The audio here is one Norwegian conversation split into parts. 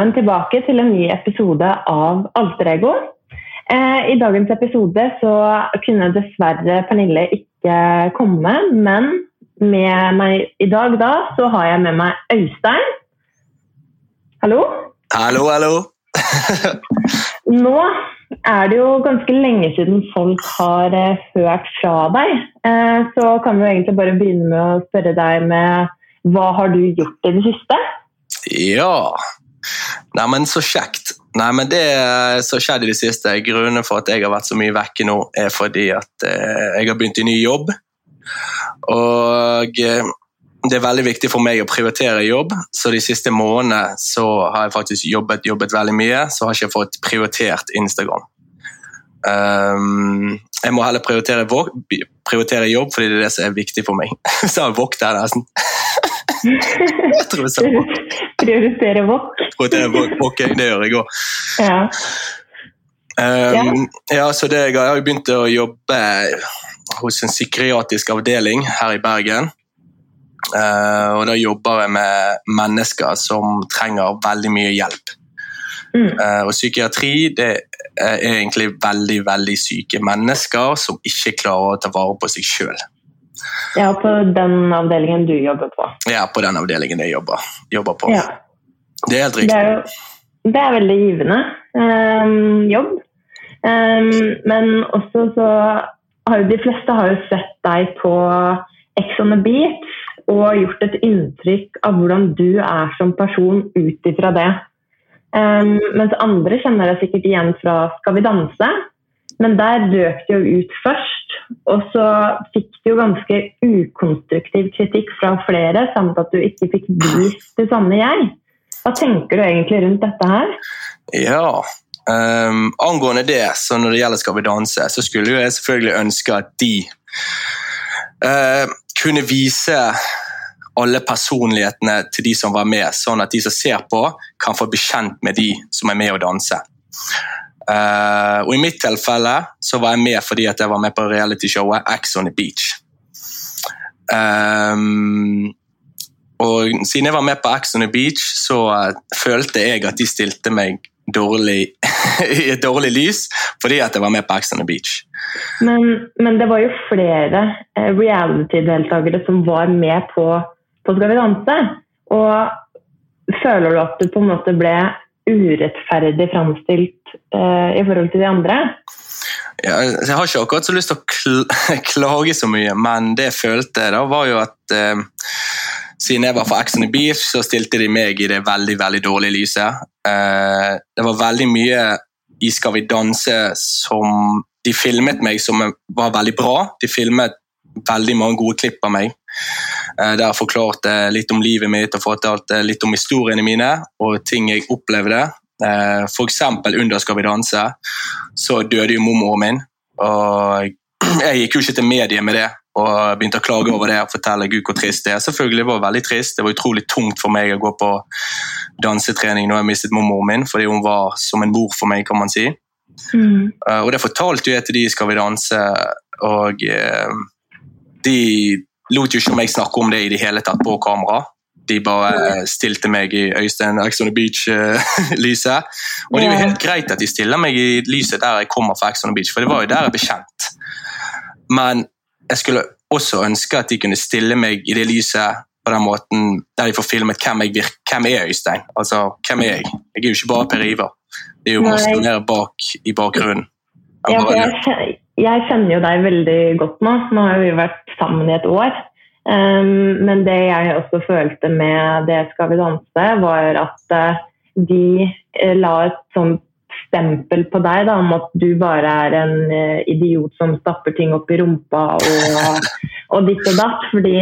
Velkommen tilbake til en ny episode av Alter Ego. Eh, I dagens episode så kunne dessverre Pernille ikke komme, men med meg i dag da, så har jeg med meg Øystein. Hallo? Hallo, hallo. Nå er det jo ganske lenge siden folk har eh, hørt fra deg. Eh, så kan vi jo egentlig bare begynne med å spørre deg med hva har du gjort i det siste? Ja Neimen, så kjekt. Nei, men Det som har skjedd i det siste, grunnen for at jeg har vært så mye vekke nå, er fordi at eh, jeg har begynt i ny jobb. Og eh, det er veldig viktig for meg å prioritere jobb, så de siste månedene så har jeg faktisk jobbet, jobbet veldig mye, så har jeg ikke fått prioritert Instagram. Um, jeg må heller prioritere, prioritere, jobb, fordi det er det som er viktig for meg. Så har våkt der nesten. jeg tror jeg sa våk. Prioritere våk. Prioritere våk, det gjør jeg òg. Ja. Um, ja, så det, jeg har begynt å jobbe hos en psykiatrisk avdeling her i Bergen. Uh, og da jobber jeg med mennesker som trenger veldig mye hjelp. Mm. Uh, og psykiatri det er egentlig veldig veldig syke mennesker som ikke klarer å ta vare på seg sjøl. Ja, på den avdelingen du jobber på. Ja, på den avdelingen jeg jobber, jobber på. Ja. Det er helt riktig. Det er, jo, det er veldig givende um, jobb. Um, men også så har jo de fleste har jo sett deg på Ex on the Beach og gjort et inntrykk av hvordan du er som person ut ifra det. Um, mens andre kjenner det sikkert igjen fra Skal vi danse, men der røk det jo ut først. Og så fikk du jo ganske ukonstruktiv kritikk fra flere, samt at du ikke fikk vist det samme jeg. Hva tenker du egentlig rundt dette her? Ja, um, angående det, så når det gjelder Skal vi danse, så skulle jeg selvfølgelig ønske at de uh, kunne vise alle personlighetene til de som var med, sånn at de som ser på, kan få bli kjent med de som er med å danse. Uh, og I mitt tilfelle så var jeg med fordi at jeg var med på realityshowet Ax on the Beach. Um, og Siden jeg var med på Ax on the Beach, så uh, følte jeg at de stilte meg dårlig, i et dårlig lys fordi at jeg var med på Ax on the Beach. Men, men det var jo flere reality-deltakere som var med på, på Skal vi danse. Og føler du at du på en måte ble urettferdig framstilt eh, i forhold til de andre? Ja, jeg har ikke akkurat så lyst til å kl klage så mye, men det jeg følte da, var jo at eh, siden jeg var for Ex on Beach, så stilte de meg i det veldig veldig dårlige lyset. Eh, det var veldig mye i Skal vi danse som De filmet meg som var veldig bra. De filmet veldig mange gode klipp av meg. Eh, der jeg forklarte litt om livet mitt og fortalte litt om historiene mine og ting jeg opplevde. Eh, F.eks. under Skal vi danse så døde jo mormoren min. og Jeg gikk jo ikke til mediet med det og begynte å klage over det og fortelle Gud hvor trist det er. Selvfølgelig var det veldig trist. Det var utrolig tungt for meg å gå på dansetrening når jeg mistet mormoren min, fordi hun var som en mor for meg, kan man si. Mm. Eh, og det fortalte jeg til de Skal vi danse, og de lot jo ikke meg snakke om det i det hele tatt på kamera. De bare stilte meg i Øystein Ex on the Beach-lyset. Og det er jo helt greit at de stiller meg i lyset der jeg kommer fra Ex on the Beach, for det var jo der jeg ble kjent. Men jeg skulle også ønske at de kunne stille meg i det lyset på den måten der de får filmet hvem jeg virker. Hvem er Øystein? Altså, hvem er jeg? Jeg er jo ikke bare Per Ivar. Det er jo masse mer bak i bakgrunnen. Ja, jeg, jeg kjenner jo deg veldig godt nå. Nå har vi vært sammen i et år. Um, men det jeg også følte med det Skal vi danse, var at uh, de uh, la et sånt stempel på deg da, om at du bare er en uh, idiot som stapper ting opp i rumpa og, og ditt og datt. Fordi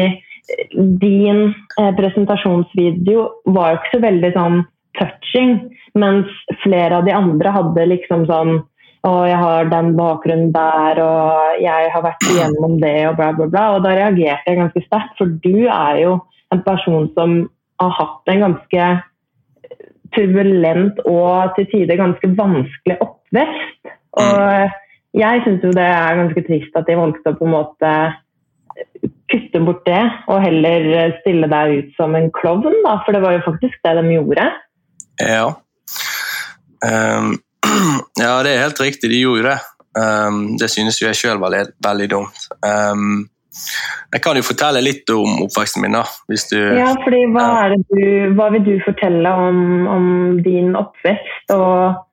din presentasjonsvideo var jo ikke så veldig sånn touching, mens flere av de andre hadde liksom sånn og jeg har den bakgrunnen der, og jeg har vært igjennom det, og bla, bla, bla. Og da reagerte jeg ganske sterkt, for du er jo en person som har hatt en ganske turbulent og til tider ganske vanskelig oppvekst. Og jeg syns jo det er ganske trist at de valgte å på en måte kutte bort det, og heller stille deg ut som en klovn, for det var jo faktisk det de gjorde. Ja. Um, ja, det er helt riktig, de gjorde jo det. Um, det synes jo jeg sjøl var veldig dumt. Um, jeg kan jo fortelle litt om oppveksten min, da. Hvis du Ja, fordi hva, du, hva vil du fortelle om, om din oppvekst? og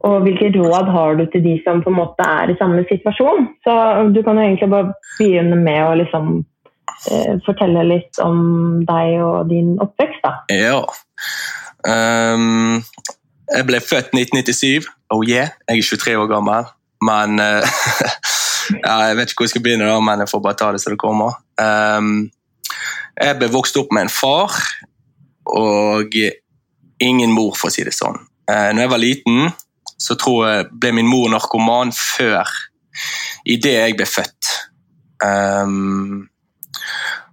og hvilke råd har du til de som på en måte er i samme situasjon? Så Du kan jo egentlig bare begynne med å liksom, eh, fortelle litt om deg og din oppvekst. da. Ja. Um, jeg ble født 1997. Oh yeah, jeg er 23 år gammel. Men uh, ja, Jeg vet ikke hvor jeg skal begynne, da, men jeg får bare ta det så det kommer. Um, jeg ble vokst opp med en far og ingen mor, for å si det sånn. Uh, når jeg var liten, så tror jeg ble min mor narkoman før idet jeg ble født. Um,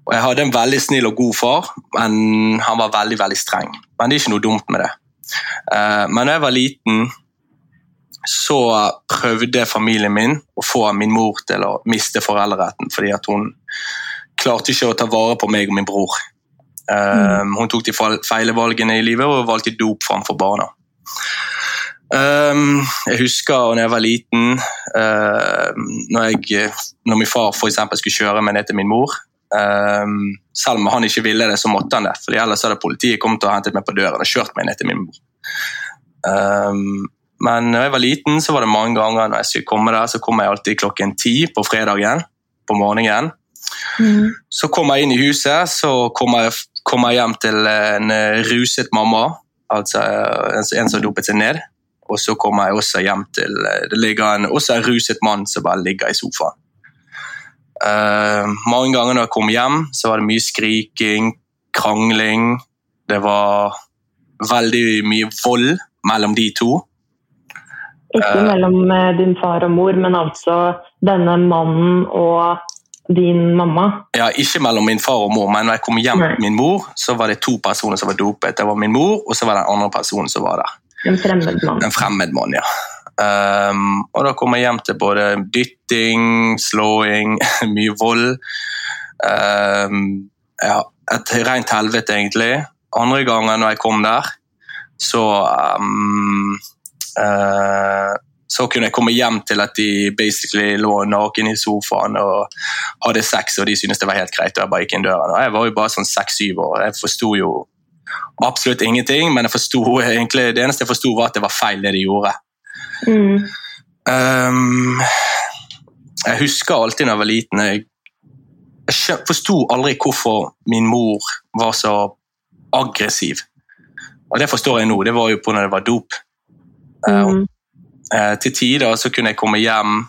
og Jeg hadde en veldig snill og god far, men han var veldig veldig streng. Men det er ikke noe dumt med det. Uh, men da jeg var liten, så prøvde familien min å få min mor til å miste foreldreretten fordi at hun klarte ikke å ta vare på meg og min bror. Mm. hun tok de feile valgene i livet og valgte dop framfor barna. Um, jeg husker da jeg var liten, uh, når, jeg, når min far for skulle kjøre meg ned til min mor. Um, selv om han ikke ville det, så måtte han det. for Ellers hadde politiet kommet og hentet meg på døren og kjørt meg ned til min mor. Um, men når jeg var liten, så var det mange ganger når jeg skulle komme der, så kom jeg alltid klokken ti på fredagen på morgenen. Mm. Så kom jeg inn i huset, så kom jeg, kom jeg hjem til en ruset mamma. Altså en som dopet seg ned. Og så kommer jeg også hjem til Det ligger en, også en ruset mann som bare ligger i sofaen. Uh, mange ganger når jeg kom hjem, så var det mye skriking, krangling. Det var veldig mye vold mellom de to. Ikke uh, mellom eh, din far og mor, men altså denne mannen og din mamma? Ja, ikke mellom min far og mor, men når jeg kom hjem til min mor, så var det to personer som var dopet. Det var min mor, og så var det den andre personen som var der. En fremmed mann. En fremmed mann, ja. Um, og da kom jeg hjem til både dytting, slåing, mye vold. Um, ja, et rent helvete, egentlig. Andre ganger når jeg kom der, så um, så kunne jeg komme hjem til at de basically lå naken i sofaen og hadde sex, og de syntes det var helt greit. og Jeg bare gikk inn døren. Og jeg var jo bare sånn seks-syv år. Jeg forsto jo absolutt ingenting, men jeg egentlig, det eneste jeg forsto, var at det var feil, det de gjorde. Mm. Um, jeg husker alltid da jeg var liten Jeg, jeg forsto aldri hvorfor min mor var så aggressiv. Og det forstår jeg nå. Det var jo på når det var dop. Mm. Uh, til tider så kunne jeg komme hjem,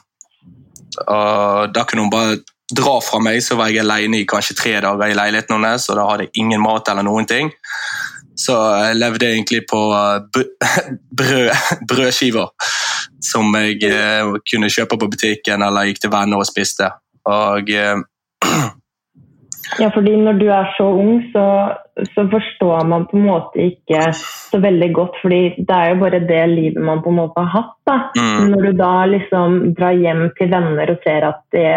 og da kunne hun bare dra fra meg, så var jeg alene i kanskje tre dager i leiligheten hennes, og da hadde jeg ingen mat eller noen ting. Så jeg levde egentlig på eh, brød, brødskiver som jeg eh, kunne kjøpe på butikken eller gikk til venner og spiste. Og eh, Ja, fordi når du er så ung, så, så, forstår man på en måte ikke så veldig godt. fordi det er jo bare det livet man på en måte har hatt. da. Mm. Når du da liksom drar hjem til venner og ser at det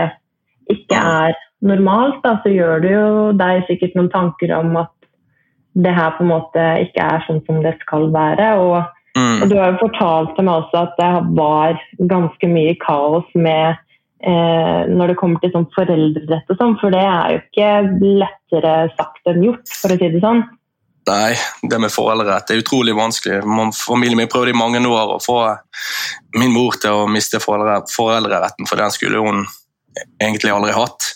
ikke er normalt, da, så gjør det jo deg sikkert noen tanker om at det her på en måte ikke er sånn som det skal være. Og, mm. og du har jo fortalt til meg også at det var ganske mye kaos med eh, når det kommer til sånn foreldrerett og sånn, for det er jo ikke lettere sagt enn gjort, for å si det sånn. Nei, det med foreldrerett er utrolig vanskelig. Familien min prøvde i mange år å få min mor til å miste foreldreretten, for den skulle hun egentlig aldri hatt.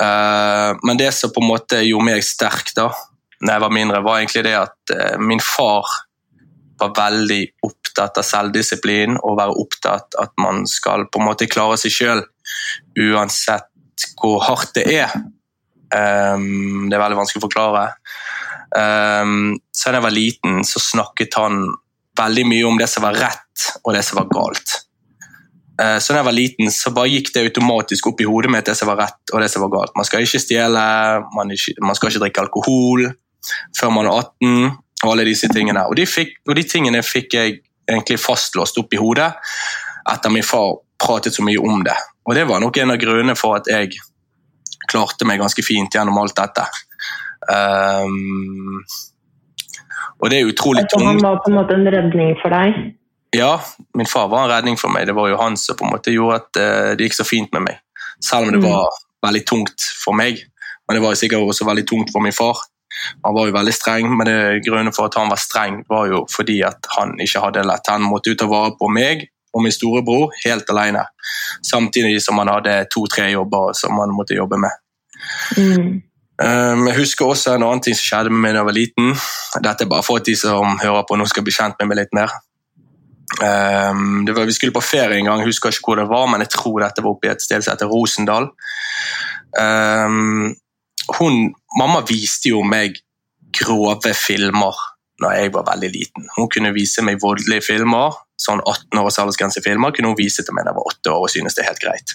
Uh, men det som på en måte gjorde meg sterk da når jeg var mindre, var egentlig det at uh, min far var veldig opptatt av selvdisiplin og være opptatt at man skal på en måte klare seg sjøl uansett hvor hardt det er. Um, det er veldig vanskelig å forklare. Um, så da jeg var liten, så snakket han veldig mye om det som var rett og det som var galt. Uh, så da jeg var liten, så bare gikk det automatisk opp i hodet mitt det som var rett og det som var galt. Man skal ikke stjele, man, ikke, man skal ikke drikke alkohol før man er 18, og alle disse tingene. Og de, fikk, og de tingene fikk jeg egentlig fastlåst opp i hodet etter min far pratet så mye om det. Og det var nok en av grunnene for at jeg klarte meg ganske fint gjennom alt dette. Um, Og det er utrolig altså, tungt. Han var på en måte en redning for deg? Ja, min far var en redning for meg. Det var jo han som på en måte gjorde at uh, det gikk så fint med meg. Selv om det mm. var veldig tungt for meg. Men det var sikkert også veldig tungt for min far. Han var jo veldig streng, men det grunnen for at han var streng, var jo fordi at han ikke hadde det lett. Han måtte ut og vare på meg og min storebror helt alene. Samtidig som han hadde to-tre jobber som han måtte jobbe med. Mm. Um, jeg husker også en annen ting som skjedde med meg da jeg var liten. Dette er bare for at de som hører på nå skal bli kjent med meg litt mer. Um, var, vi skulle på ferie en gang, jeg husker ikke hvor det var, men jeg tror dette var oppe i et sted som heter Rosendal. Um, hun, mamma viste jo meg grove filmer når jeg var veldig liten. Hun kunne vise meg voldelige filmer. Sånn 18 års aldersgrensefilmer kunne hun vise til meg da jeg var 8 år og synes det er helt greit.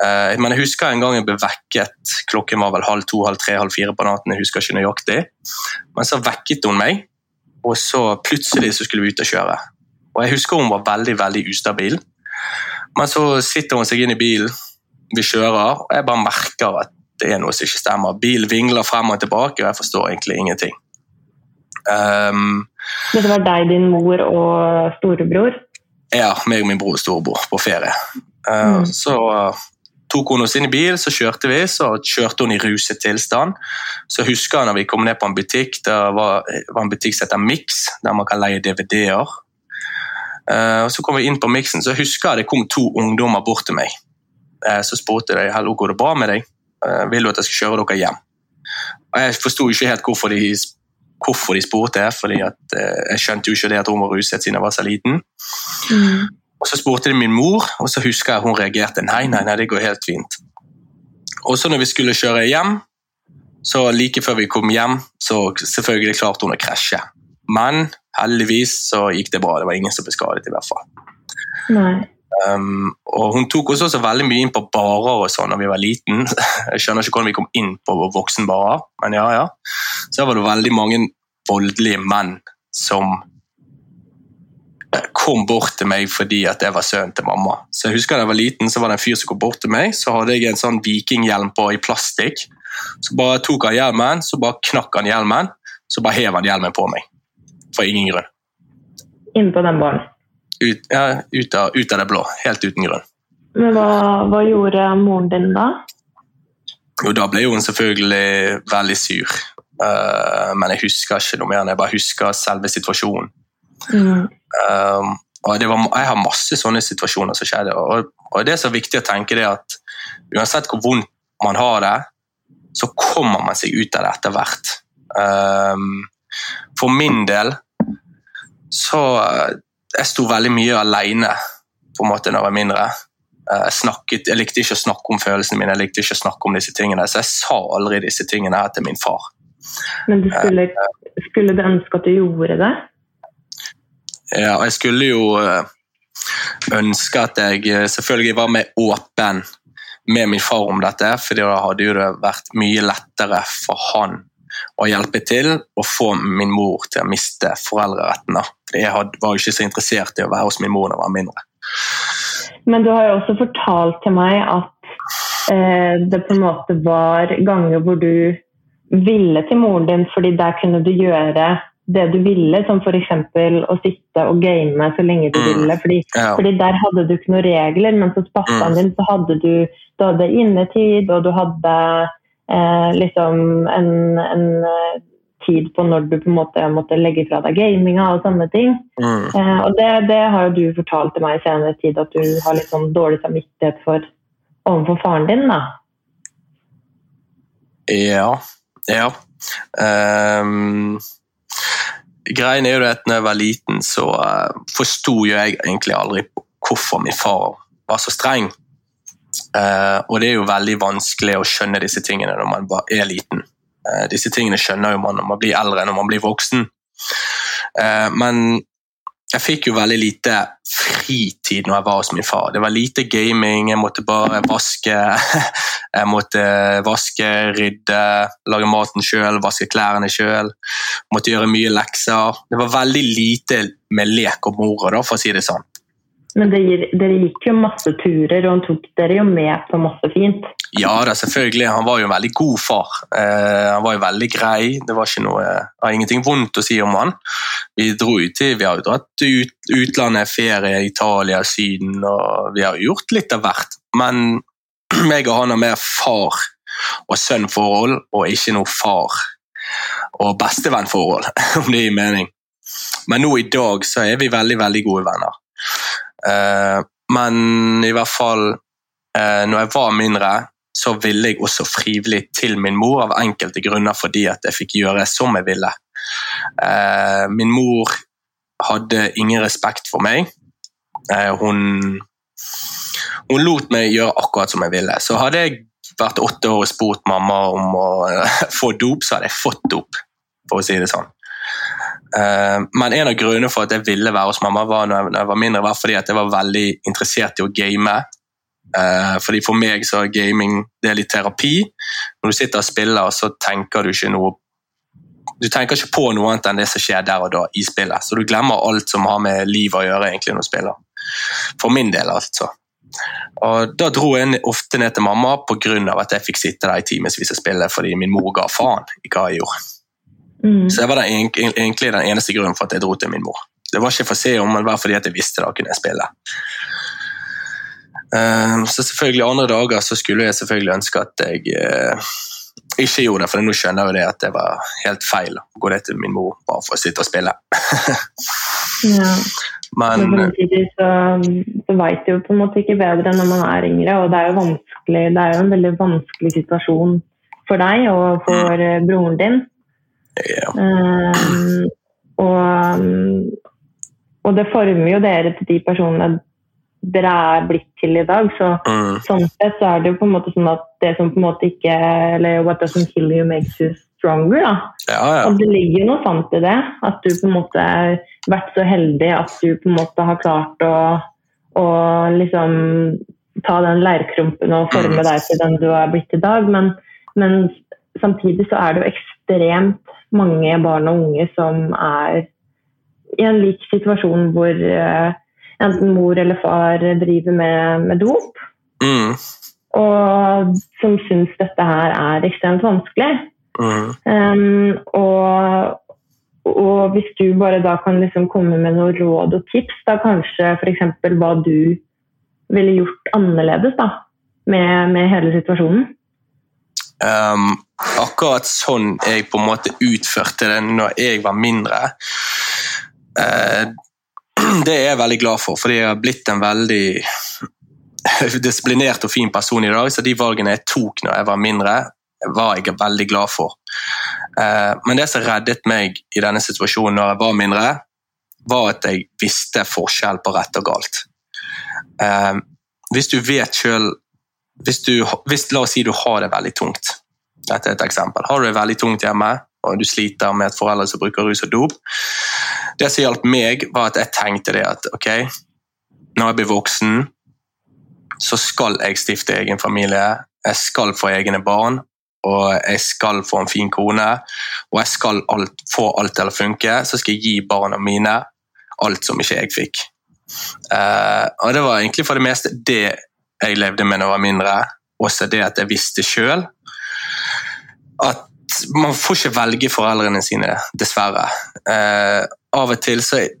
Uh, men jeg husker en gang jeg ble vekket. Klokken var vel halv to, halv tre, halv fire på natten. jeg husker ikke nøyaktig. Men så vekket hun meg, og så plutselig så skulle vi ut og kjøre. Og Jeg husker hun var veldig veldig ustabil. Men så sitter hun seg inn i bilen, vi kjører, og jeg bare merker at det er noe som ikke stemmer. Bilen vingler frem og tilbake, og jeg forstår egentlig ingenting. Um, Dette var deg, din mor og storebror? Ja, meg og min bror og storebror på ferie. Uh, mm. Så uh, tok hun oss inn i bil, så kjørte vi. Så kjørte hun i ruset tilstand. Så husker jeg når vi kom ned på en butikk, det var, var en butikk som heter Mix, der man kan leie DVD-er. Uh, Så kom vi inn på Mixen, så husker jeg det kom to ungdommer bort til meg. Uh, så spurte de hallo, går det bra med deg. Uh, vil du at jeg skal kjøre dere hjem? Og Jeg forsto ikke helt hvorfor de hvorfor de spurte, fordi at, eh, jeg skjønte jo ikke det at hun var ruset siden jeg var så liten. Mm. Og Så spurte de min mor, og så husker jeg hun reagerte nei, nei, nei, det går helt fint. Og så når vi skulle kjøre hjem, så like før vi kom hjem, så selvfølgelig klarte hun å krasje. Men heldigvis så gikk det bra. Det var ingen som ble skadet, i hvert fall. Nei. Um, og Hun tok også veldig mye inn på barer og sånn da vi var liten. Jeg skjønner ikke hvordan vi kom inn på voksenbarer, men ja, ja. Så var det veldig mange voldelige menn som eh, kom bort til meg fordi at jeg var sønnen til mamma. Så jeg husker Da jeg var liten, så var det en fyr som kom bort til meg. Så hadde jeg en sånn vikinghjelm på i plastikk. Så bare tok han hjelmen, så bare knakk han hjelmen, så bare hev han hjelmen på meg. For ingen grunn. Inn på den baren? Ut, ja, ut, av, ut, av, det blå. Helt uten grunn. Men hva, hva, gjorde moren din da? Jo, Da ble hun selvfølgelig veldig sur. Uh, men jeg husker ikke noe mer jeg bare husker selve situasjonen. Mm. Um, og var, Jeg har masse sånne situasjoner som skjedde. Og, og det som er viktig å tenke, er at uansett hvor vondt man har det, så kommer man seg ut av det etter hvert. Um, for min del så jeg sto veldig mye alene på en måte når jeg var mindre. Eh, jeg, snakket, jeg likte ikke å snakke om følelsene mine, jeg likte ikke å snakke om disse tingene, så jeg sa aldri disse tingene her til min far. Men du skulle, eh, skulle du ønske at du gjorde det? Ja, jeg skulle jo eh, ønske at jeg selvfølgelig var mer åpen med min far om dette, for da hadde jo det vært mye lettere for han og hjelpe til å få min mor til å miste foreldreretten. For jeg var jo ikke så interessert i å være hos min mor da jeg var mindre. Men du har jo også fortalt til meg at eh, det på en måte var ganger hvor du ville til moren din, fordi der kunne du gjøre det du ville, som f.eks. å sitte og game så lenge du mm, ville. Fordi, ja. fordi, der hadde du ikke noen regler, men hos pappaen mm. din så hadde du, du hadde innetid, og du hadde eh, liksom en, en, eh, tid på når du på en måte måtte legge fra deg gaminga og sånne ting. Mm. Eh, og det, det, har jo du fortalt til meg i senere tid, at du har litt sånn dårlig samvittighet for overfor faren din. da. Ja. Ja. Um, greien er jo at når jeg var liten, så uh, forsto jeg egentlig aldri hvorfor min far var så streng. Uh, og det er jo veldig vanskelig å skjønne disse tingene når man er liten. Uh, disse tingene skjønner jo man når man blir eldre, når man blir voksen. Uh, men jeg fikk jo veldig lite fritid når jeg var hos min far. Det var lite gaming, jeg måtte bare vaske, jeg måtte vaske, rydde, lage maten sjøl, vaske klærne sjøl. Måtte gjøre mye lekser. Det var veldig lite med lek og moro, for å si det sånn. Men dere, dere gikk jo masse turer, og han tok dere jo med på masse fint. Ja da, selvfølgelig. Han var jo en veldig god far. Eh, han var jo veldig grei. Det var ikke noe, det var ingenting vondt å si om han. Vi dro ut til, vi har jo dratt ut, utlandet, ferie, Italia, Syden, og vi har gjort litt av hvert. Men meg og han har mer far og sønn-forhold, og ikke noe far og bestevennforhold, om det gir mening. Men nå i dag så er vi veldig, veldig gode venner. Eh, men i hvert fall eh, når jeg var mindre, så ville jeg også frivillig til min mor av enkelte grunner fordi at jeg fikk gjøre som jeg ville. Eh, min mor hadde ingen respekt for meg. Hun, hun lot meg gjøre akkurat som jeg ville. Så hadde jeg vært åtte år og spurt mamma om å få dop, så hadde jeg fått dop, for å si det sånn. Eh, men en av grunnene for at jeg ville være hos mamma var når jeg var mindre, var fordi at jeg var veldig interessert i å game. Eh, fordi For meg så er gaming det er litt terapi. Når du sitter og spiller, så tenker du ikke noe du tenker ikke på noe annet enn det som skjer der og da i spillet. Så du glemmer alt som har med liv å gjøre egentlig når du spiller. For min del, altså. Og Da dro jeg ofte ned til mamma pga. at jeg fikk sitte der i timevis og spille fordi min mor ga faen i hva jeg gjorde. Mm. Så det var den, egentlig den eneste grunnen for at jeg dro til min mor. Det var ikke for å se om, men bare fordi jeg visste da kunne jeg spille. Uh, så selvfølgelig andre dager så skulle jeg selvfølgelig ønske at jeg uh, ikke gjorde det, for nå skjønner jeg det at det var helt feil å gå ned til min mor bare for å sitte og spille. ja. Men, men samtidig så, så veit du jo på en måte ikke bedre når man er yngre, og det er jo vanskelig, det er jo en veldig vanskelig situasjon for deg og for mm. broren din. Ja. Um, og, og, det former jo dere til de personene dere er blitt til i dag. Så, mm. Sånn sett så er det jo på en måte sånn at det som på en måte ikke Eller what doesn't kill you makes you stronger. da. Ja, ja. Og det ligger jo noe sant i det. At du på en måte har vært så heldig at du på en måte har klart å, å liksom ta den leirkrumpen og forme mm. deg til den du er blitt i dag. Men, men samtidig så er det jo ekstremt mange barn og unge som er i en lik situasjon hvor uh, enten mor eller far driver med, med dop. Mm. Og som syns dette her er ekstremt vanskelig. Mm. Um, og, og, hvis du bare da kan liksom komme med noen råd og tips, da kanskje f.eks. hva du ville gjort annerledes da, med, med hele situasjonen? Um, akkurat sånn jeg på en måte utførte det når jeg var mindre, uh, det er jeg veldig glad for, fordi jeg har blitt en veldig disiplinert og fin person i dag. Så de valgene jeg tok når jeg var mindre, var jeg veldig glad for. Uh, men det som reddet meg i denne situasjonen når jeg var mindre, var at jeg visste forskjell på rett og galt. Uh, hvis du vet selv hvis du, hvis, La oss si du har det veldig tungt. Dette er et eksempel. Har du det veldig tungt hjemme, og du sliter med et foreldre som bruker rus og dop Det som hjalp meg, var at jeg tenkte det at ok, når jeg blir voksen, så skal jeg stifte egen familie. Jeg skal få egne barn, og jeg skal få en fin kone. Og jeg skal alt, få alt til å funke, så skal jeg gi barna mine alt som ikke jeg fikk. Uh, og Det var egentlig for det meste det jeg levde med da jeg var mindre. Også det at jeg visste sjøl at man får ikke velge foreldrene sine, dessverre. Eh, av og til så er,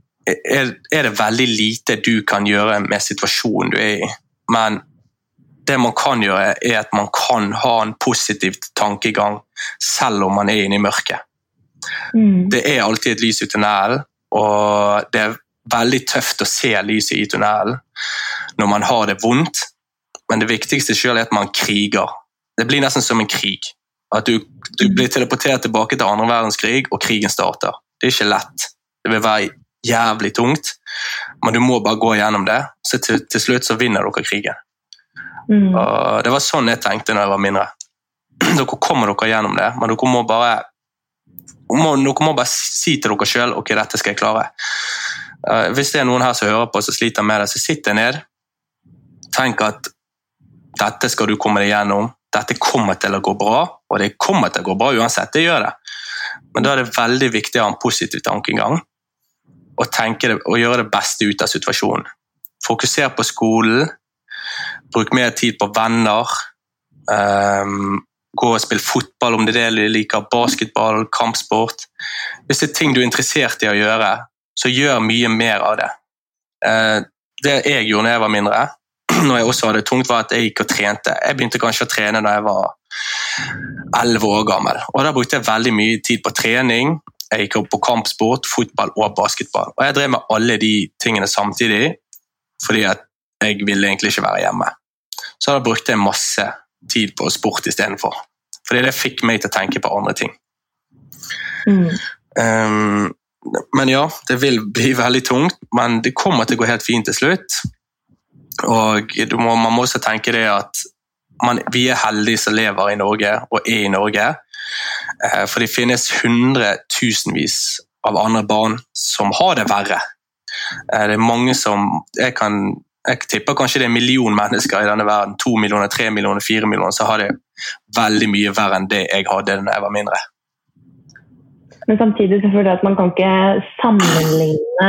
er, det veldig lite du kan gjøre med situasjonen du er i. Men det man kan gjøre, er at man kan ha en positiv tankegang selv om man er inne i mørket. Mm. Det er alltid et lys i tunnelen, og det er veldig tøft å se lyset i tunnelen når man har det vondt, men det viktigste selv er at man kriger. Det blir nesten som en krig. At du, du blir teleportert tilbake til andre verdenskrig, og krigen starter. Det er ikke lett. Det vil være jævlig tungt, men du må bare gå gjennom det. Så til, til slutt så vinner dere krigen. Mm. Og det var sånn jeg tenkte når jeg var mindre. Dere kommer dere gjennom det, men dere må bare må, dere må bare si til dere sjøl ok, dette skal jeg klare. Uh, hvis det er noen her som hører på som sliter med det, så sitt deg ned. Tenk at dette skal du komme deg gjennom. Dette kommer til å gå bra, og det kommer til å gå bra uansett. Det gjør det. Men da er det veldig viktig å ha en positiv tankegang og, det, og gjøre det beste ut av situasjonen. Fokuser på skolen. Bruk mer tid på venner. Um, gå og spille fotball om det er det du liker, basketball, kampsport. Hvis det er ting du er interessert i å gjøre, så gjør mye mer av det. Uh, det jeg gjorde da jeg var mindre, når jeg også hadde det tungt, var at jeg gikk og trente. Jeg begynte kanskje å trene da jeg var elleve år gammel. Og Da brukte jeg veldig mye tid på trening. Jeg gikk opp på kampsport, fotball og basketball. Og Jeg drev med alle de tingene samtidig, fordi at jeg ville egentlig ikke være hjemme. Så da brukte jeg masse tid på sport istedenfor. Fordi det fikk meg til å tenke på andre ting. Mm. Um, men ja, det vil bli veldig tungt, men det kommer til å gå helt fint til slutt. Og må, man må også tenke det at man, vi er heldige som lever i Norge og er i Norge. Eh, for det finnes hundretusenvis av andre barn som har det verre. Eh, det er mange som jeg kan jeg tipper kanskje det er en million mennesker i denne verden, to millioner, tre millioner, fire millioner, så har det veldig mye verre enn det jeg hadde da jeg var mindre. Men samtidig så føler jeg at man kan ikke sammenligne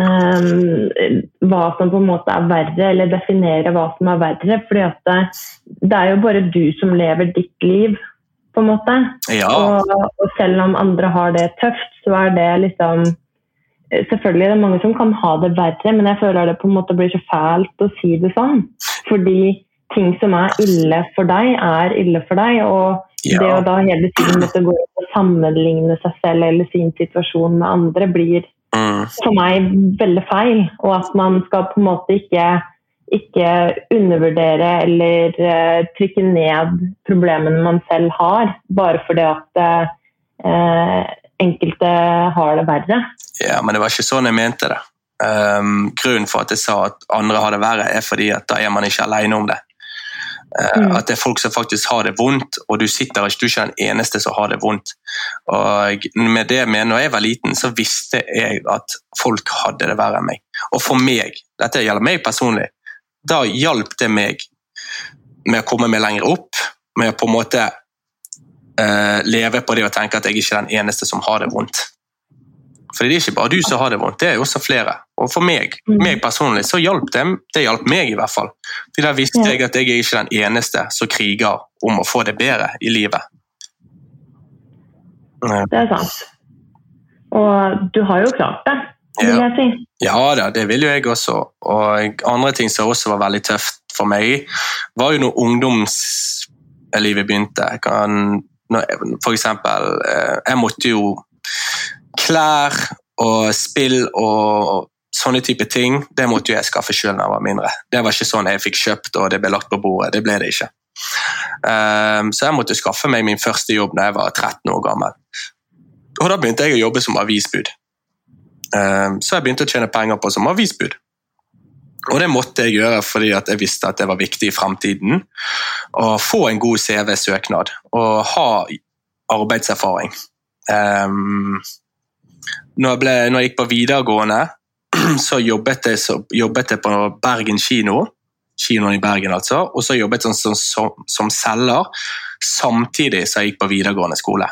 um, hva som på en måte er verre, eller definere hva som er verre. fordi at det, det, er jo bare du som lever ditt liv, på en måte. Ja. Og, og, selv om andre har det tøft, så er det liksom Selvfølgelig er det mange som kan ha det verre, men jeg føler det på en måte blir så fælt å si det sånn. Fordi ting som er ille for deg, er ille for deg. Og ja. det å da hele tiden måtte gå og sammenligne seg selv eller sin situasjon med andre, blir mm. for meg veldig feil. Og at man skal på en måte ikke, ikke undervurdere eller uh, trykke ned problemene man selv har, bare fordi at uh, enkelte har det verre. Ja, men det var ikke sånn jeg mente det. Um, grunnen for at jeg sa at andre har det verre, er fordi at da er man ikke alene om det. Uh, mm. At det er folk som faktisk har det vondt, og du sitter ikke, du er ikke den eneste som har det vondt. Og med det med når jeg var liten, så visste jeg at folk hadde det verre enn meg. Og for meg, dette gjelder meg personlig, da hjalp det meg med å komme meg lenger opp, med å på en måte uh, leve på det og tenke at jeg ikke er den eneste som har det vondt. For det er ikke bare du som har det vondt, det er jo også flere. Og for meg, mm. meg personlig så hjalp det, det hjalp meg i hvert fall. For da visste jeg at jeg er ikke den eneste som kriger om å få det bedre i livet. Det er sant. Og du har jo klart det, vil jeg si. Ja da, det vil jo jeg også. Og andre ting som også var veldig tøft for meg, var jo når ungdomslivet begynte. Jeg kan, for eksempel, eh, jeg måtte jo klær og spill og sånne type ting, det måtte jeg skaffe selv da jeg var mindre. Det var ikke sånn jeg fikk kjøpt og det ble lagt på bordet. Det ble det ikke. Um, så jeg måtte skaffe meg min første jobb da jeg var 13 år gammel. Og da begynte jeg å jobbe som avisbud. Um, så jeg begynte å tjene penger på som avisbud. Og det måtte jeg gjøre fordi jeg visste at det var viktig i fremtiden. Å få en god CV-søknad og ha arbeidserfaring. Når jeg, ble, når jeg gikk på videregående, så jobbet jeg, så jobbet jeg på Bergen kino. Kinoen i Bergen, altså. Og så jobbet jeg som, som, som selger samtidig som jeg gikk på videregående skole.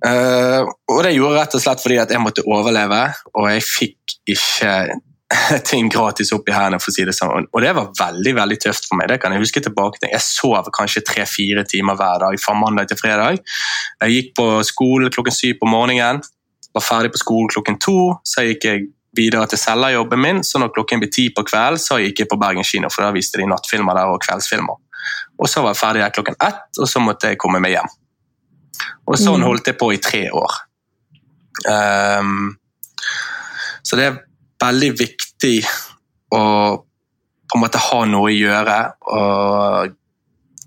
Uh, og det gjorde rett og slett fordi at jeg måtte overleve, og jeg fikk ikke ting gratis opp i hendene, for å si det sånn. Og det var veldig veldig tøft for meg. det kan Jeg huske tilbake til. Jeg sov kanskje tre-fire timer hver dag fra mandag til fredag. Jeg gikk på skole klokken syv på morgenen var ferdig på skolen klokken to, så gikk jeg videre til cellerjobben min. Så når klokken ble ti på kveld, så gikk jeg på Bergen kino, for da viste de nattfilmer der og kveldsfilmer. Og så var jeg ferdig der klokken ett, og så måtte jeg komme meg hjem. Og sånn mm. holdt jeg på i tre år. Um, så det er veldig viktig å på en måte ha noe å gjøre og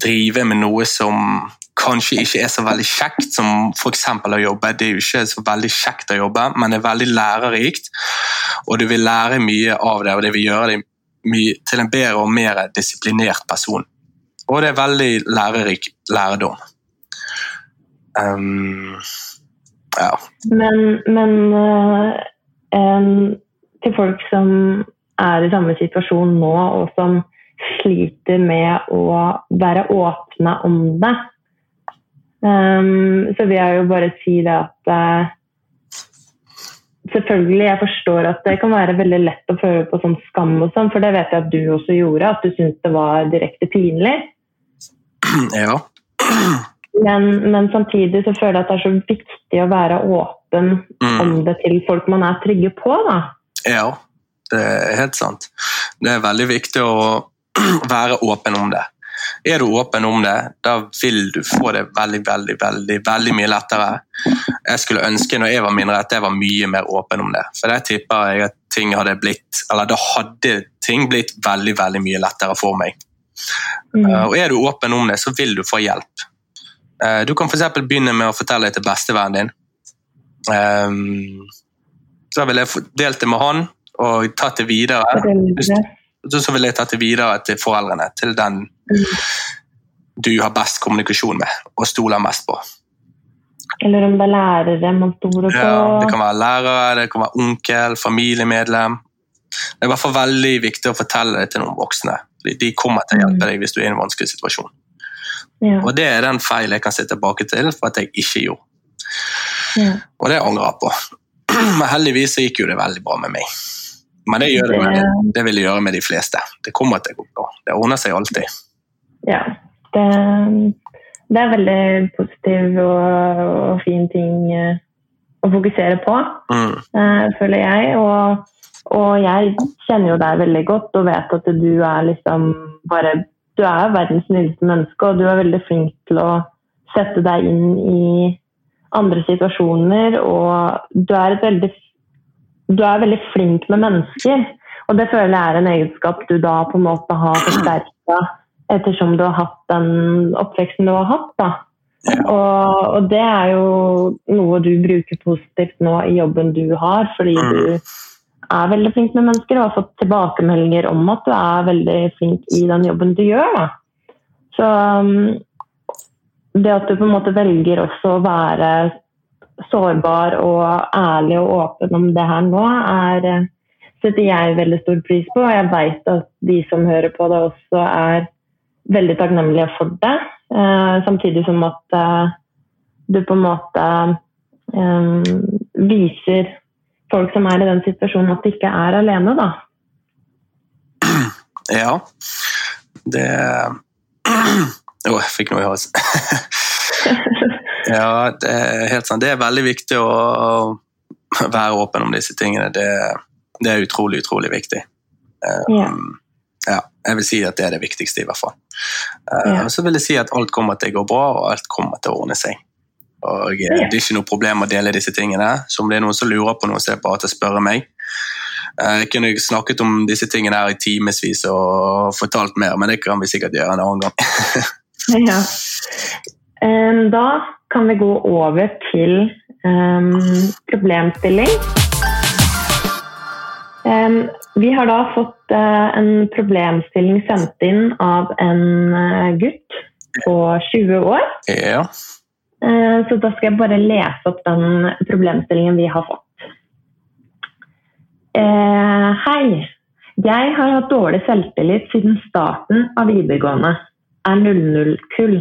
drive med noe som kanskje ikke er så veldig kjekt, som f.eks. å jobbe. Det er jo ikke så veldig kjekt å jobbe, men det er veldig lærerikt. Og du vil lære mye av det, og det vil gjøre deg til en bedre og mer disiplinert person. Og det er veldig lærerik lærdom. Um, ja. Men, men uh, um, til folk som er i samme situasjon nå, og som sliter med å være åpne om det, Um, så vil jeg jo bare si det at uh, selvfølgelig, jeg forstår at det kan være veldig lett å føle på sånn skam og sånn, for det vet jeg at du også gjorde, at du syntes det var direkte pinlig. Ja. Men, men samtidig så føler jeg at det er så viktig å være åpen Mm. om det til folk man er trygge på, da. Ja, det er helt sant. Det er veldig viktig å være åpen om det. Er du åpen om det, da vil du få det veldig, veldig, veldig, veldig mye lettere. Jeg skulle ønske når jeg var mindre at jeg var mye mer åpen om det. For det tipper jeg at ting hadde blitt, eller da hadde ting blitt veldig, veldig mye lettere for meg. Mm. Uh, Og er du åpen om det, så vil du få hjelp. Uh, Du kan f.eks. begynne med å fortelle det til bestevennen din. Um, så vil jeg delt det med han og tatt det videre. Så vil jeg tatt det videre til foreldrene, til den. Du har best kommunikasjon med og stoler mest på. Eller om det er lærere man stoler på. Ja, det kan være lærere, det kan være onkel, familiemedlem. Det er i hvert fall veldig viktig å fortelle det til noen voksne. De- kommer til å hjelpe deg hvis du er i en vanskelig situasjon. Ja, Og det er den feil jeg kan se tilbake til for at jeg ikke gjorde. ja. Og det angrer jeg på. Men heldigvis så gikk jo det veldig bra med meg. Men det gjør det, Det- det vil det gjøre med de fleste. Det kommer til å gå bra. Det ordner seg alltid. Ja. Det, det er veldig positiv og, og fin ting eh, å fokusere på, Mm. eh, føler jeg. Og, og jeg kjenner jo deg veldig godt og vet at du er liksom bare Du er verdens snilleste menneske, og du er veldig flink til å sette deg inn i andre situasjoner, og du er et veldig du er veldig flink med mennesker. Og det føler jeg er en egenskap du da på en måte har forsterka ettersom du har hatt den oppveksten du har hatt. da. Ja. Og, og det er jo noe du bruker positivt nå i jobben du har, fordi Mm. du er veldig flink med mennesker og har fått tilbakemeldinger om at du er veldig flink i den jobben du gjør. da. Så um, det at du på en måte velger også å være sårbar og ærlig og åpen om det her nå, er, eh, setter jeg veldig stor pris på. Og jeg vet at de som hører på det også er veldig takknemlige for det. Eh, samtidig som at eh, du på en måte eh, viser folk som er i den situasjonen at de ikke er alene, da. Ja. Det Å, jeg fikk noe i halsen. ja, det er helt sant. Det er veldig viktig å være åpen om disse tingene. Det, det er utrolig, utrolig viktig. Um, Ja. ja, jeg vil si at det er det viktigste, i hvert fall. Eh, Ja. Så vil jeg si at alt kommer til å gå bra, og alt kommer til å ordne seg. Og eh. Det er ikke noe problem å dele disse tingene. Så om det er noen som lurer på noe, så er det bare til å spørre meg. Eh, Jeg kunne snakket om disse tingene her i timevis og fortalt mer, men det kan vi sikkert gjøre en annen gang. Ja. Da kan vi gå over til um, problemstilling. Vi har da fått eh, en problemstilling sendt inn av en eh, gutt på 20 år. Ja. Eh, Så da skal jeg bare lese opp den problemstillingen vi har fått. Hei. Jeg har hatt dårlig selvtillit siden starten av videregående. Er 00-kull.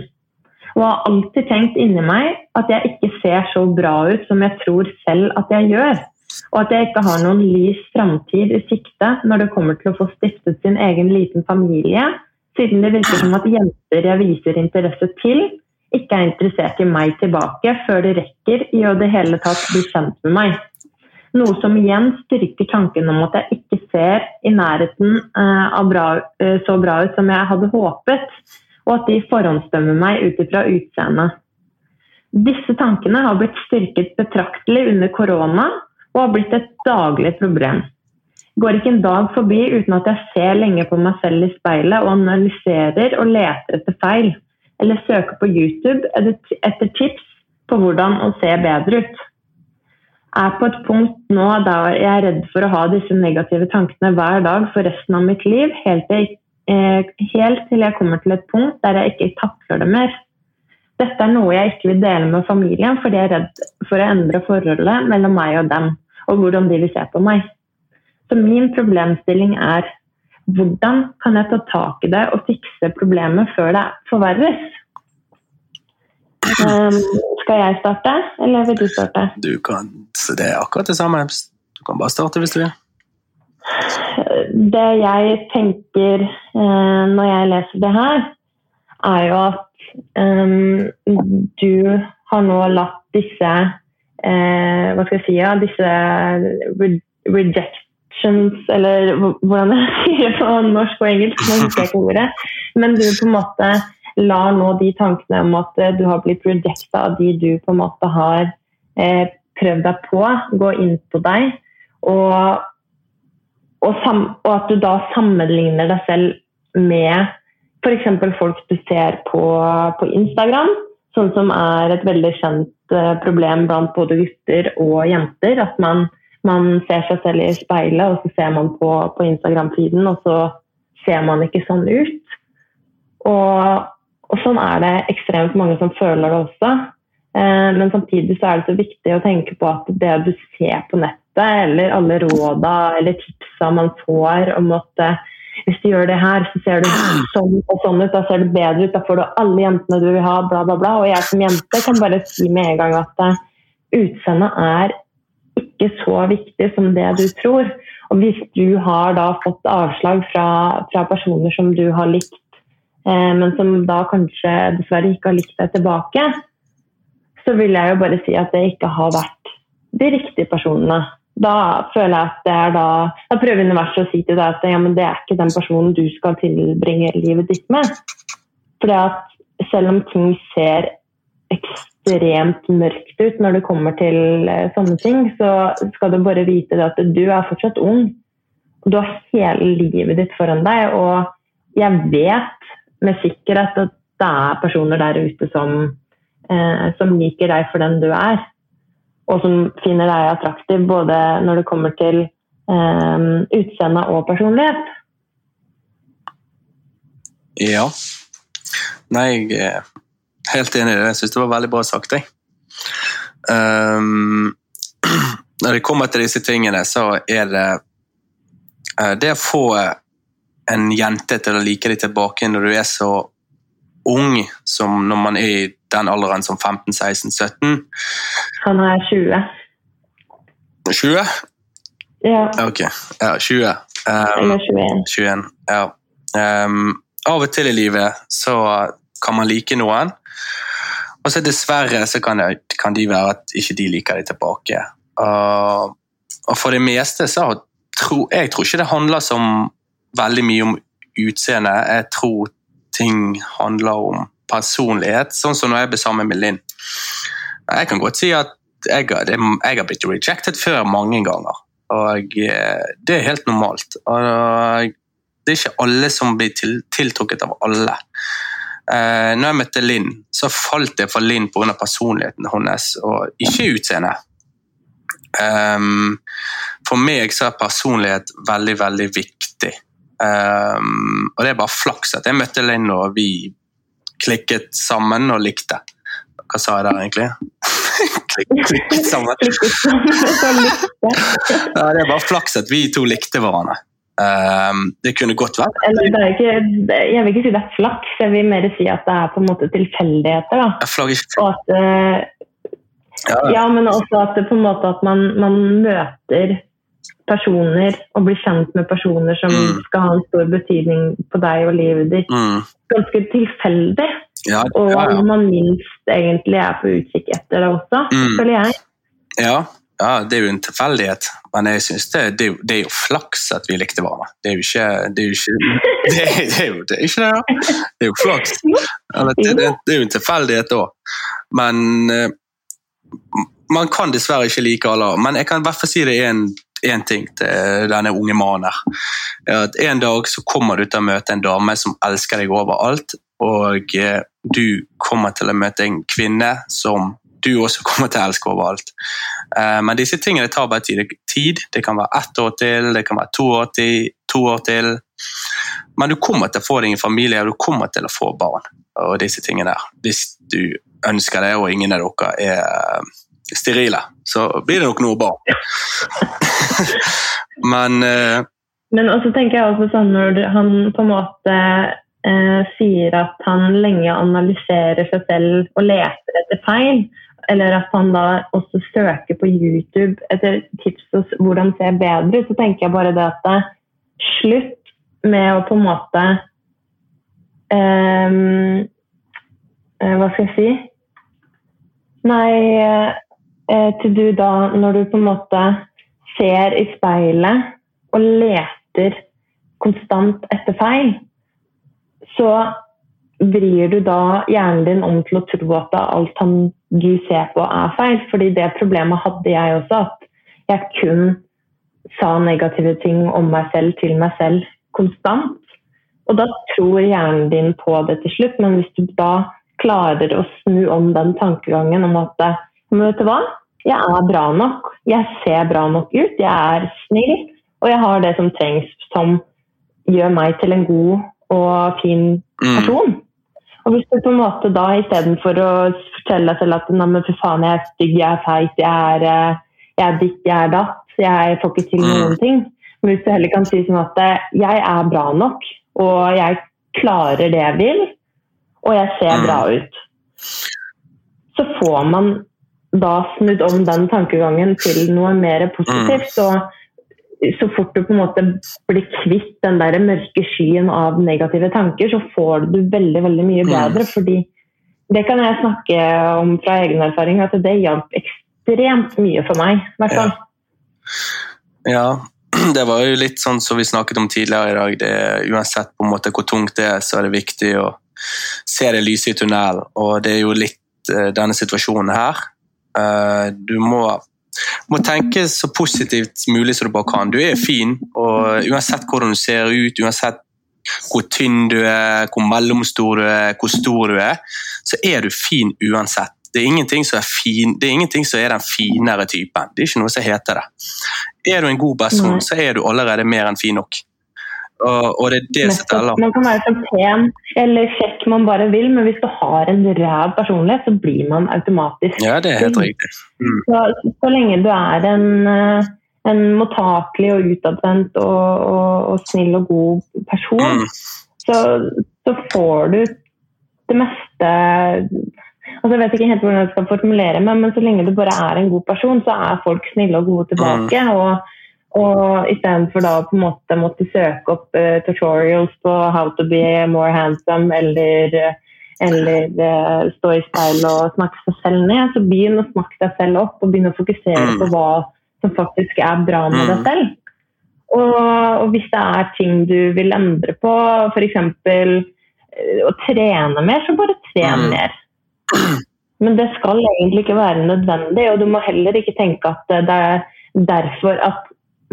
Og har alltid tenkt inni meg at jeg ikke ser så bra ut som jeg tror selv at jeg gjør. Og at jeg ikke har noen lys framtid i sikte når det kommer til å få stiftet sin egen liten familie, siden det virker som at jenter jeg viser interesse til, ikke er interessert i meg tilbake før de rekker i å det hele tatt bli kjent med meg. Noe som igjen styrker tanken om at jeg ikke ser i nærheten eh, bra, eh, så bra ut som jeg hadde håpet, og at de forhåndsdømmer meg ut ifra utseendet. Disse tankene har blitt styrket betraktelig under korona og har blitt et daglig problem. Går ikke en dag forbi uten at jeg ser lenge på meg selv i speilet og analyserer og leter etter feil, eller søker på YouTube etter tips på hvordan å se bedre ut. Jeg Er på et punkt nå der jeg er redd for å ha disse negative tankene hver dag for resten av mitt liv, helt til, eh, helt til jeg kommer til et punkt der jeg ikke takler det mer. Dette er noe jeg ikke vil dele med familien, fordi jeg er redd for å endre forholdet mellom meg og dem, og hvordan de vil se på meg. Så min problemstilling er hvordan kan jeg ta tak i det og fikse problemet før det forverres? Um, skal jeg starte, eller vil du starte? Du kan, det er akkurat det samme. Du kan bare starte hvis du vil. Det jeg tenker uh, når jeg leser det her, er jo at um, du har nå latt disse eh, Hva skal jeg si? Ja, disse re rejections, eller hvordan jeg sier det på norsk og engelsk, nå husker jeg ikke ordet. Men du på en måte lar nå de tankene om at du har blitt rejecta av de du på en måte har eh, prøvd deg på, gå inn på deg. Og, og, sam, og, at du da sammenligner deg selv med f.eks. folk du ser på, på, Instagram, sånn som er et veldig kjent uh, problem blant både gutter og jenter. At man, man, ser seg selv i speilet, og så ser man på, på Instagram-feeden, og så ser man ikke sånn ut. Og, og, sånn er det ekstremt mange som føler det også. Uh, men samtidig så er det så viktig å tenke på at det du ser på nettet, eller alle råda eller tipsa man får om at uh, hvis du gjør det her, så ser du sånn og sånn ut, da ser du bedre ut, da får du alle jentene du vil ha, bla, bla, bla. Og jeg som jente kan bare si med en gang at uh, utseendet er ikke så viktig som det du tror. Og hvis du har da fått avslag fra, fra personer som du har likt, eh, men som da kanskje dessverre ikke har likt deg tilbake, så vil jeg jo bare si at det ikke har vært de riktige personene da føler jeg at det er da Da prøver universet å si til deg at ja, men det er ikke den personen du skal tilbringe livet ditt med. At selv om ting ser ekstremt mørkt ut når det kommer til eh, sånne ting, så skal du bare vite at du er fortsatt ung. Du har hele livet ditt foran deg, og jeg vet med sikkerhet at det er personer der ute som, eh, som liker deg for den du er og som finner deg attraktiv både når det kommer til eh, utseende og personlighet. Ja. Nei, jeg er helt enig i det. Jeg syns det var veldig bra sagt, jeg. Um, når det kommer til disse tingene, så er det uh, Det å få en jente til å like deg tilbake når du er så ung som når man er i den alderen som 15-16-17? Han er 20. 20? Ja. Ok, ja, 20. Um, Eller 21. 21. Ja. Um, av og til i livet så kan man like noen, og så dessverre så kan, det, kan de være at ikke de liker det tilbake. Uh, og for det meste så tror jeg tror ikke det handler så veldig mye om utseende. Jeg tror ting handler om personlighet, sånn som når jeg ble sammen med Linn. Jeg kan godt si at jeg, jeg har blitt rejected før mange ganger. Og eh, det er helt normalt. Og det er ikke alle som blir til, tiltrukket av alle. Eh, når jeg møtte Linn, så falt jeg for Linn pga. personligheten hennes, og ikke utseendet. Um, for meg så er personlighet veldig, veldig viktig. Um, og det er bare flaks at jeg møtte Linn og vi klikket sammen og likte. Hva sa jeg der, egentlig? klikket sammen. ja, det er bare flaks at vi to likte hverandre. Um, det kunne godt vært ikke, Jeg vil ikke si det er flaks, jeg vil mer si at det er på en måte tilfeldigheter. Og at, uh, ja. ja. men også at på en måte at man, man møter personer og bli kjent med personer som mm. skal ha en stor betydning på deg og livet ditt. Mm. Ganske tilfeldig. Ja, og ja, ja. man minst egentlig er på utkikk etter det også, mm. føler jeg. Ja, ja, det er jo en tilfeldighet, men jeg synes det, det, det, er jo flaks at vi likte hverandre. Det er jo ikke Det er jo ikke det, det, er jo det, er ikke det, da. Det er jo flaks. Det, det, er jo en tilfeldighet òg. Men uh, man kan dessverre ikke like alle. Men jeg kan i hvert fall si det er en én ting til denne unge mannen her. At En dag så kommer du til å møte en dame som elsker deg overalt, og eh, du kommer til å møte en kvinne som du også kommer til å elske overalt. Eh, men disse tingene tar bare tid. Det kan være ett år til, det kan være to år til. To år til. Men du kommer til å få deg en familie, og du kommer til å få barn. og disse tingene der. Hvis du ønsker det, og ingen av dere er sterile, så blir det nok noe barn. Men uh, Men også tenker jeg også sånn når han på en måte uh, sier at han lenge analyserer seg selv og leter etter feil. eller at han da også søker på YouTube etter tips om hvordan se bedre ut, så tenker jeg bare det at det, slutt med å på en måte um, Hva skal jeg si? Nei, uh, til du da, når du på en måte ser i speilet og leter konstant etter feil, så vrir du da hjernen din om til å tro at alt han, du ser på, er feil. Fordi det problemet hadde jeg også, at jeg kun sa negative ting om meg selv til meg selv konstant. Og da tror hjernen din på det til slutt, men hvis du da klarer å snu om den tankegangen om at men vet du hva, jeg er bra nok, jeg ser bra nok ut, jeg er snill, og jeg har det som trengs som gjør meg til en god og fin mm. person. Mm. Og hvis du på en måte da istedenfor å fortelle deg selv at nei, men for faen, jeg er stygg, jeg er feit, jeg er, eh, jeg er ditt, jeg er datt, jeg får ikke til mm. noen ting. Men hvis du heller kan si sånn at eh, jeg er bra nok, og jeg klarer det jeg vil, og jeg ser mm. bra ut, så får man da snudd om den tankegangen til noe mer positivt. Så så fort du på en måte blir kvitt den der mørke skyen av negative tanker, så får du veldig veldig mye mm. bedre. fordi det kan jeg snakke om fra egen erfaring, at det hjalp ekstremt mye for meg. Ja. ja. det var jo litt sånn som vi snakket om tidligere i dag. Det, uansett på en måte hvor tungt det er, så er det viktig å se det lyse i tunnelen. Og det er jo litt uh, denne situasjonen her. Uh, du må må tenke så positivt mulig som du bare kan. Du er fin, og uansett hvordan du ser ut, uansett hvor tynn du er, hvor mellomstor du er, hvor stor du er, så er du fin uansett. Det er ingenting som er, fin, det er, ingenting som er den finere typen. Det er ikke noe som heter det. Er du en god person, så er du allerede mer enn fin nok. Og, og, det er det som teller. Man kan være så pen eller kjekk man bare vil, men hvis du har en ræv personlighet, så blir man automatisk Ja, det er helt riktig. Mm. Så, så, lenge du er en, eh, en mottakelig og utadvendt og, og, og, snill og god person, mm. så, så, får du det meste altså Jeg vet ikke helt hvordan jeg skal formulere meg, men så lenge du bare er en god person, så er folk snille og gode tilbake. Mm. og og istedenfor da på en måte måtte søke opp uh, tutorials på how to be more handsome eller, eller uh, stå i speil og snakke seg selv ned, så begynn å snakke deg selv opp og begynn å fokusere mm. på hva som faktisk er bra med deg mm. selv. Og, og hvis det er ting du vil endre på, f.eks. Uh, å trene mer, så bare tren mm. mer. Men det skal egentlig ikke være nødvendig, og du må heller ikke tenke at det er derfor at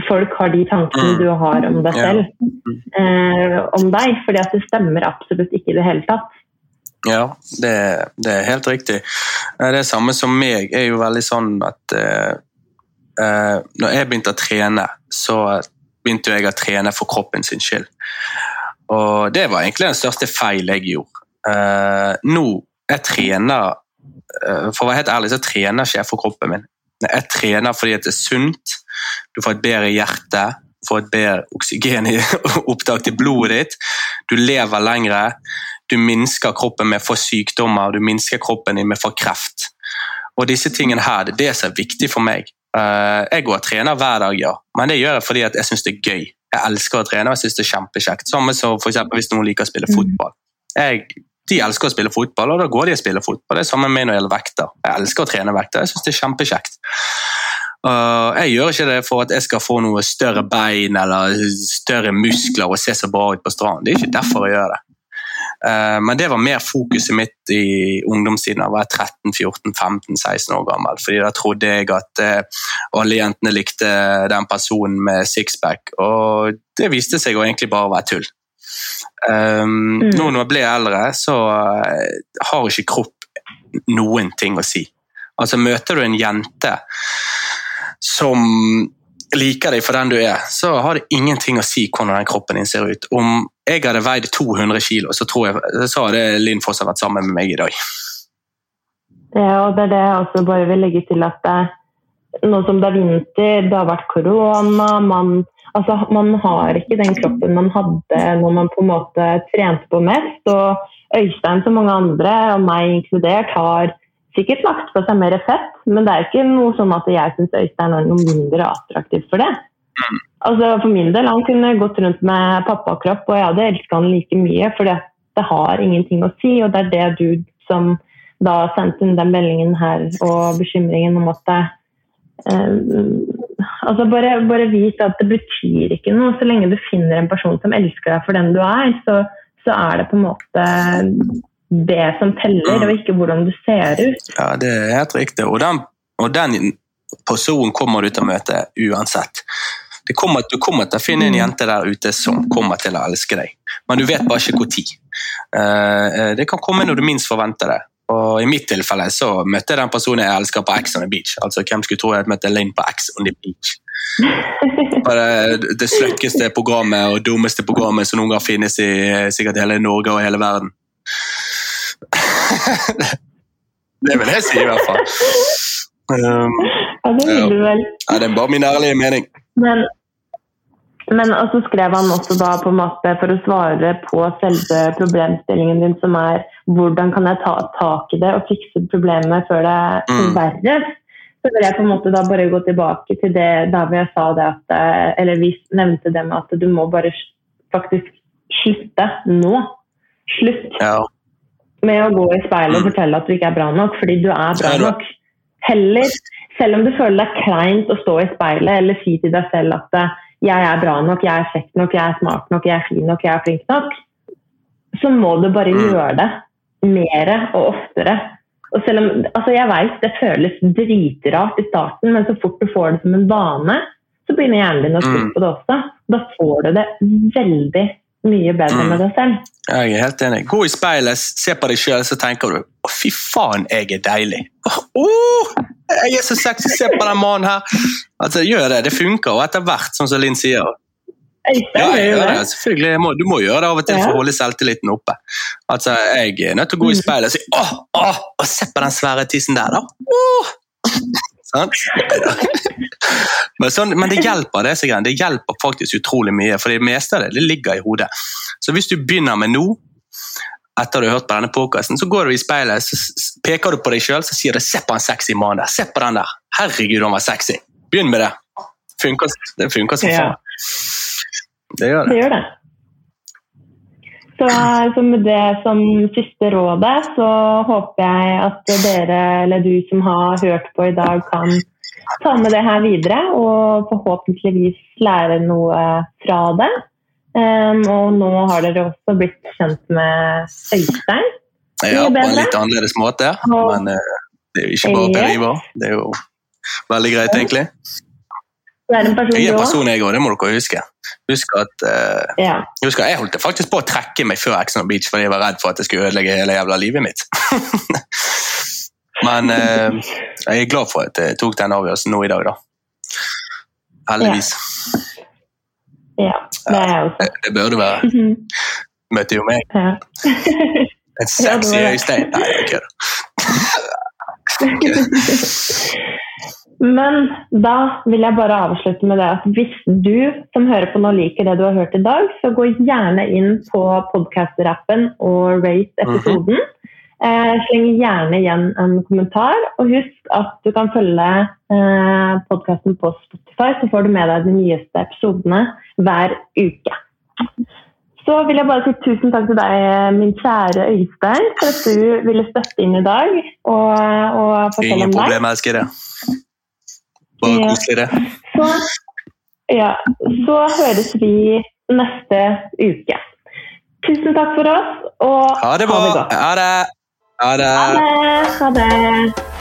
folk har de tankene mm. du har om deg selv, eh, om deg. fordi at det stemmer absolutt ikke i det hele tatt. Ja, det, det, er helt riktig. Det samme som meg er jo veldig sånn at eh, eh, Når jeg begynte å trene, så begynte jeg å trene for kroppen sin skyld. Og det var egentlig den største feil jeg gjorde. Eh, nå jeg trener eh, For å være helt ærlig, så trener ikke jeg for kroppen min. Jeg trener fordi det er sunt, du får et bedre hjerte, får et bedre oksygenopptak til blodet ditt, du lever lengre, du minsker kroppen med få sykdommer, du minsker kroppen din med få kreft. Og disse tingene her, Det er det som er viktig for meg. Eh, jeg går og trener hver dag, ja, men det gjør jeg fordi jeg syns det er gøy. Jeg elsker å trene og jeg synes det er kjempekjekt. Samme som for hvis noen liker å spille mm. fotball. Jeg, de elsker å spille fotball, og da går de og spiller fotball. Det er samme med meg når det gjelder vekter. Jeg elsker å trene vekter, jeg syns det er kjempekjekt. Uh, jeg gjør ikke det for at jeg skal få noe større bein eller større muskler og se så bra ut på stranden. Det er ikke derfor jeg gjør det. Uh, men det var mer fokuset mitt i ungdomstiden. Jeg var 13-14-15-16 år gammel. fordi Da trodde jeg at uh, alle jentene likte den personen med sixpack. Og det viste seg å egentlig bare være tull. Um, mm. Nå når jeg ble eldre, så har ikke kropp noen ting å si. Altså Møter du en jente som liker deg for den du er, så har det ingenting å si hvordan den kroppen din ser ut. Om jeg hadde veid 200 kg, så tror jeg så hadde Linn fortsatt vært sammen med meg i dag. Ja, og det er det jeg også bare vil legge til at det, nå som det er vinter, det har vært korona, man, altså, man har ikke den kroppen man hadde når man på en måte trente på mest. Og Øystein, som mange andre, og meg inkludert, har sikkert lagt på seg mer fett, men det er ikke noe sånn at jeg syns Øystein er noe mindre attraktiv for det. Mm. Altså For min del, han kunne gått rundt med pappakropp, og jeg hadde elska han like mye, for det har ingenting å si, og det er det du som da sendte inn den meldingen her og bekymringen om at det Um, altså bare, bare vit at det betyr ikke noe. Så lenge du finner en person som elsker deg for den du er, så, så er det på en måte det som teller, og ikke hvordan du ser ut. Ja, det er helt riktig. Og den, og den personen kommer du til å møte uansett. Kommer, du kommer til å finne en mm. jente der ute som kommer til å elske deg, men du vet bare ikke når. Uh, det kan komme når du minst forventer det. Og I mitt tilfelle så møtte jeg den personen jeg elsker på X on the Beach. Altså Hvem skulle tro jeg møtte Elaine på X on the Beach? det, det sløkkeste programmet og dummeste programmet som noen gang finnes i sikkert hele Norge og hele verden. det vil jeg si, i hvert fall. Um, ja, det vil du vel. Ja, det er bare min ærlige mening. Men men så skrev han også da på en måte for å svare på selve problemstillingen din, som er hvordan kan jeg ta tak i det og fikse problemet før det mm. forverres. Så vil jeg på en måte da bare gå tilbake til det da vi sa det at eh, Eller vi nevnte det med at du må bare faktisk slutte nå. Slutt ja. med å gå i speilet og mm. fortelle at du ikke er bra nok, fordi du er bra nok. Heller, selv om du føler deg kleint å stå i speilet eller si til deg selv at eh, jeg er bra nok, jeg er kjekk nok, jeg er smart nok, jeg er fin nok, jeg er flink nok, så må du bare mm. gjøre det mer og oftere. Og selv om, altså Jeg vet det føles dritrart i starten, men så fort du får det som en vane, så begynner hjernen din å tro mm. på det også. Da får du det veldig mye bedre med deg selv. Jeg er helt enig. Gå i speilet, se på deg sjøl, så tenker du å, fy faen, jeg er deilig. Oh, jeg er så sexy, se på den mannen her. Altså, Gjør det. Det funker, og etter hvert, sånn som Linn sier. Ja, jeg gjør det. Selvfølgelig. Må, du må gjøre det av og til for å holde selvtilliten oppe. Altså, Jeg er nødt til å gå i mm. speilet og si åh, åh, åh se på den svære tissen der, da. Oh. men, sånn, men, det hjelper det, det hjelper faktisk utrolig mye, for det meste av det, det ligger i hodet. Så hvis du begynner med nå, etter du har hørt på denne podkasten, så går du i speilet, så peker du på deg sjøl så sier du 'se på en sexy mann der'. Se på den der. Herregud, han var sexy. Begynn med det. Funker, det funker som faen. Det gjør det. det, gjør det. Så, så, med det som siste rådet, så håper jeg at dere, eller du som har hørt på i dag, kan ta med det her videre og forhåpentligvis lære noe fra det. Um, og nå har dere også blitt kjent med Øystein. Ja, på en litt annerledes måte, men uh, det er jo ikke bare Per Ivar. Det er jo veldig greit, egentlig. Er person jeg er person, jeg òg, det må dere huske. Husk at uh, ja. husk Jeg holdt faktisk på å trekke meg før Exxon Beach fordi jeg var redd for at jeg skulle ødelegge hele jævla livet mitt. Men uh, jeg er glad for at jeg tok den avgjørelsen nå i dag, da. Heldigvis. Ja, ja det er jeg også. Det, det burde være. Møtte jo meg. Ja. En sexy Øystein. Nei, jeg kødder. Men da vil jeg bare avslutte med det at hvis du som hører på nå liker det du har hørt i dag, så gå gjerne inn på podkast-rappen og rate episoden. Mm -hmm. eh, sleng gjerne igjen en kommentar, og husk at du kan følge eh, podkasten på Spotify, så får du med deg de nyeste episodene hver uke. Så vil jeg bare si tusen takk til deg, min kjære Øystein, for at du ville støtte inn i dag og, og fortelle Ingen om deg. Ingen problem, jeg elsker det. Bare ja. koselig, det. Så, ja, så høres vi neste uke. Tusen takk for oss, og ha det bra. Ha det. Ha det. Ha det. Ha det.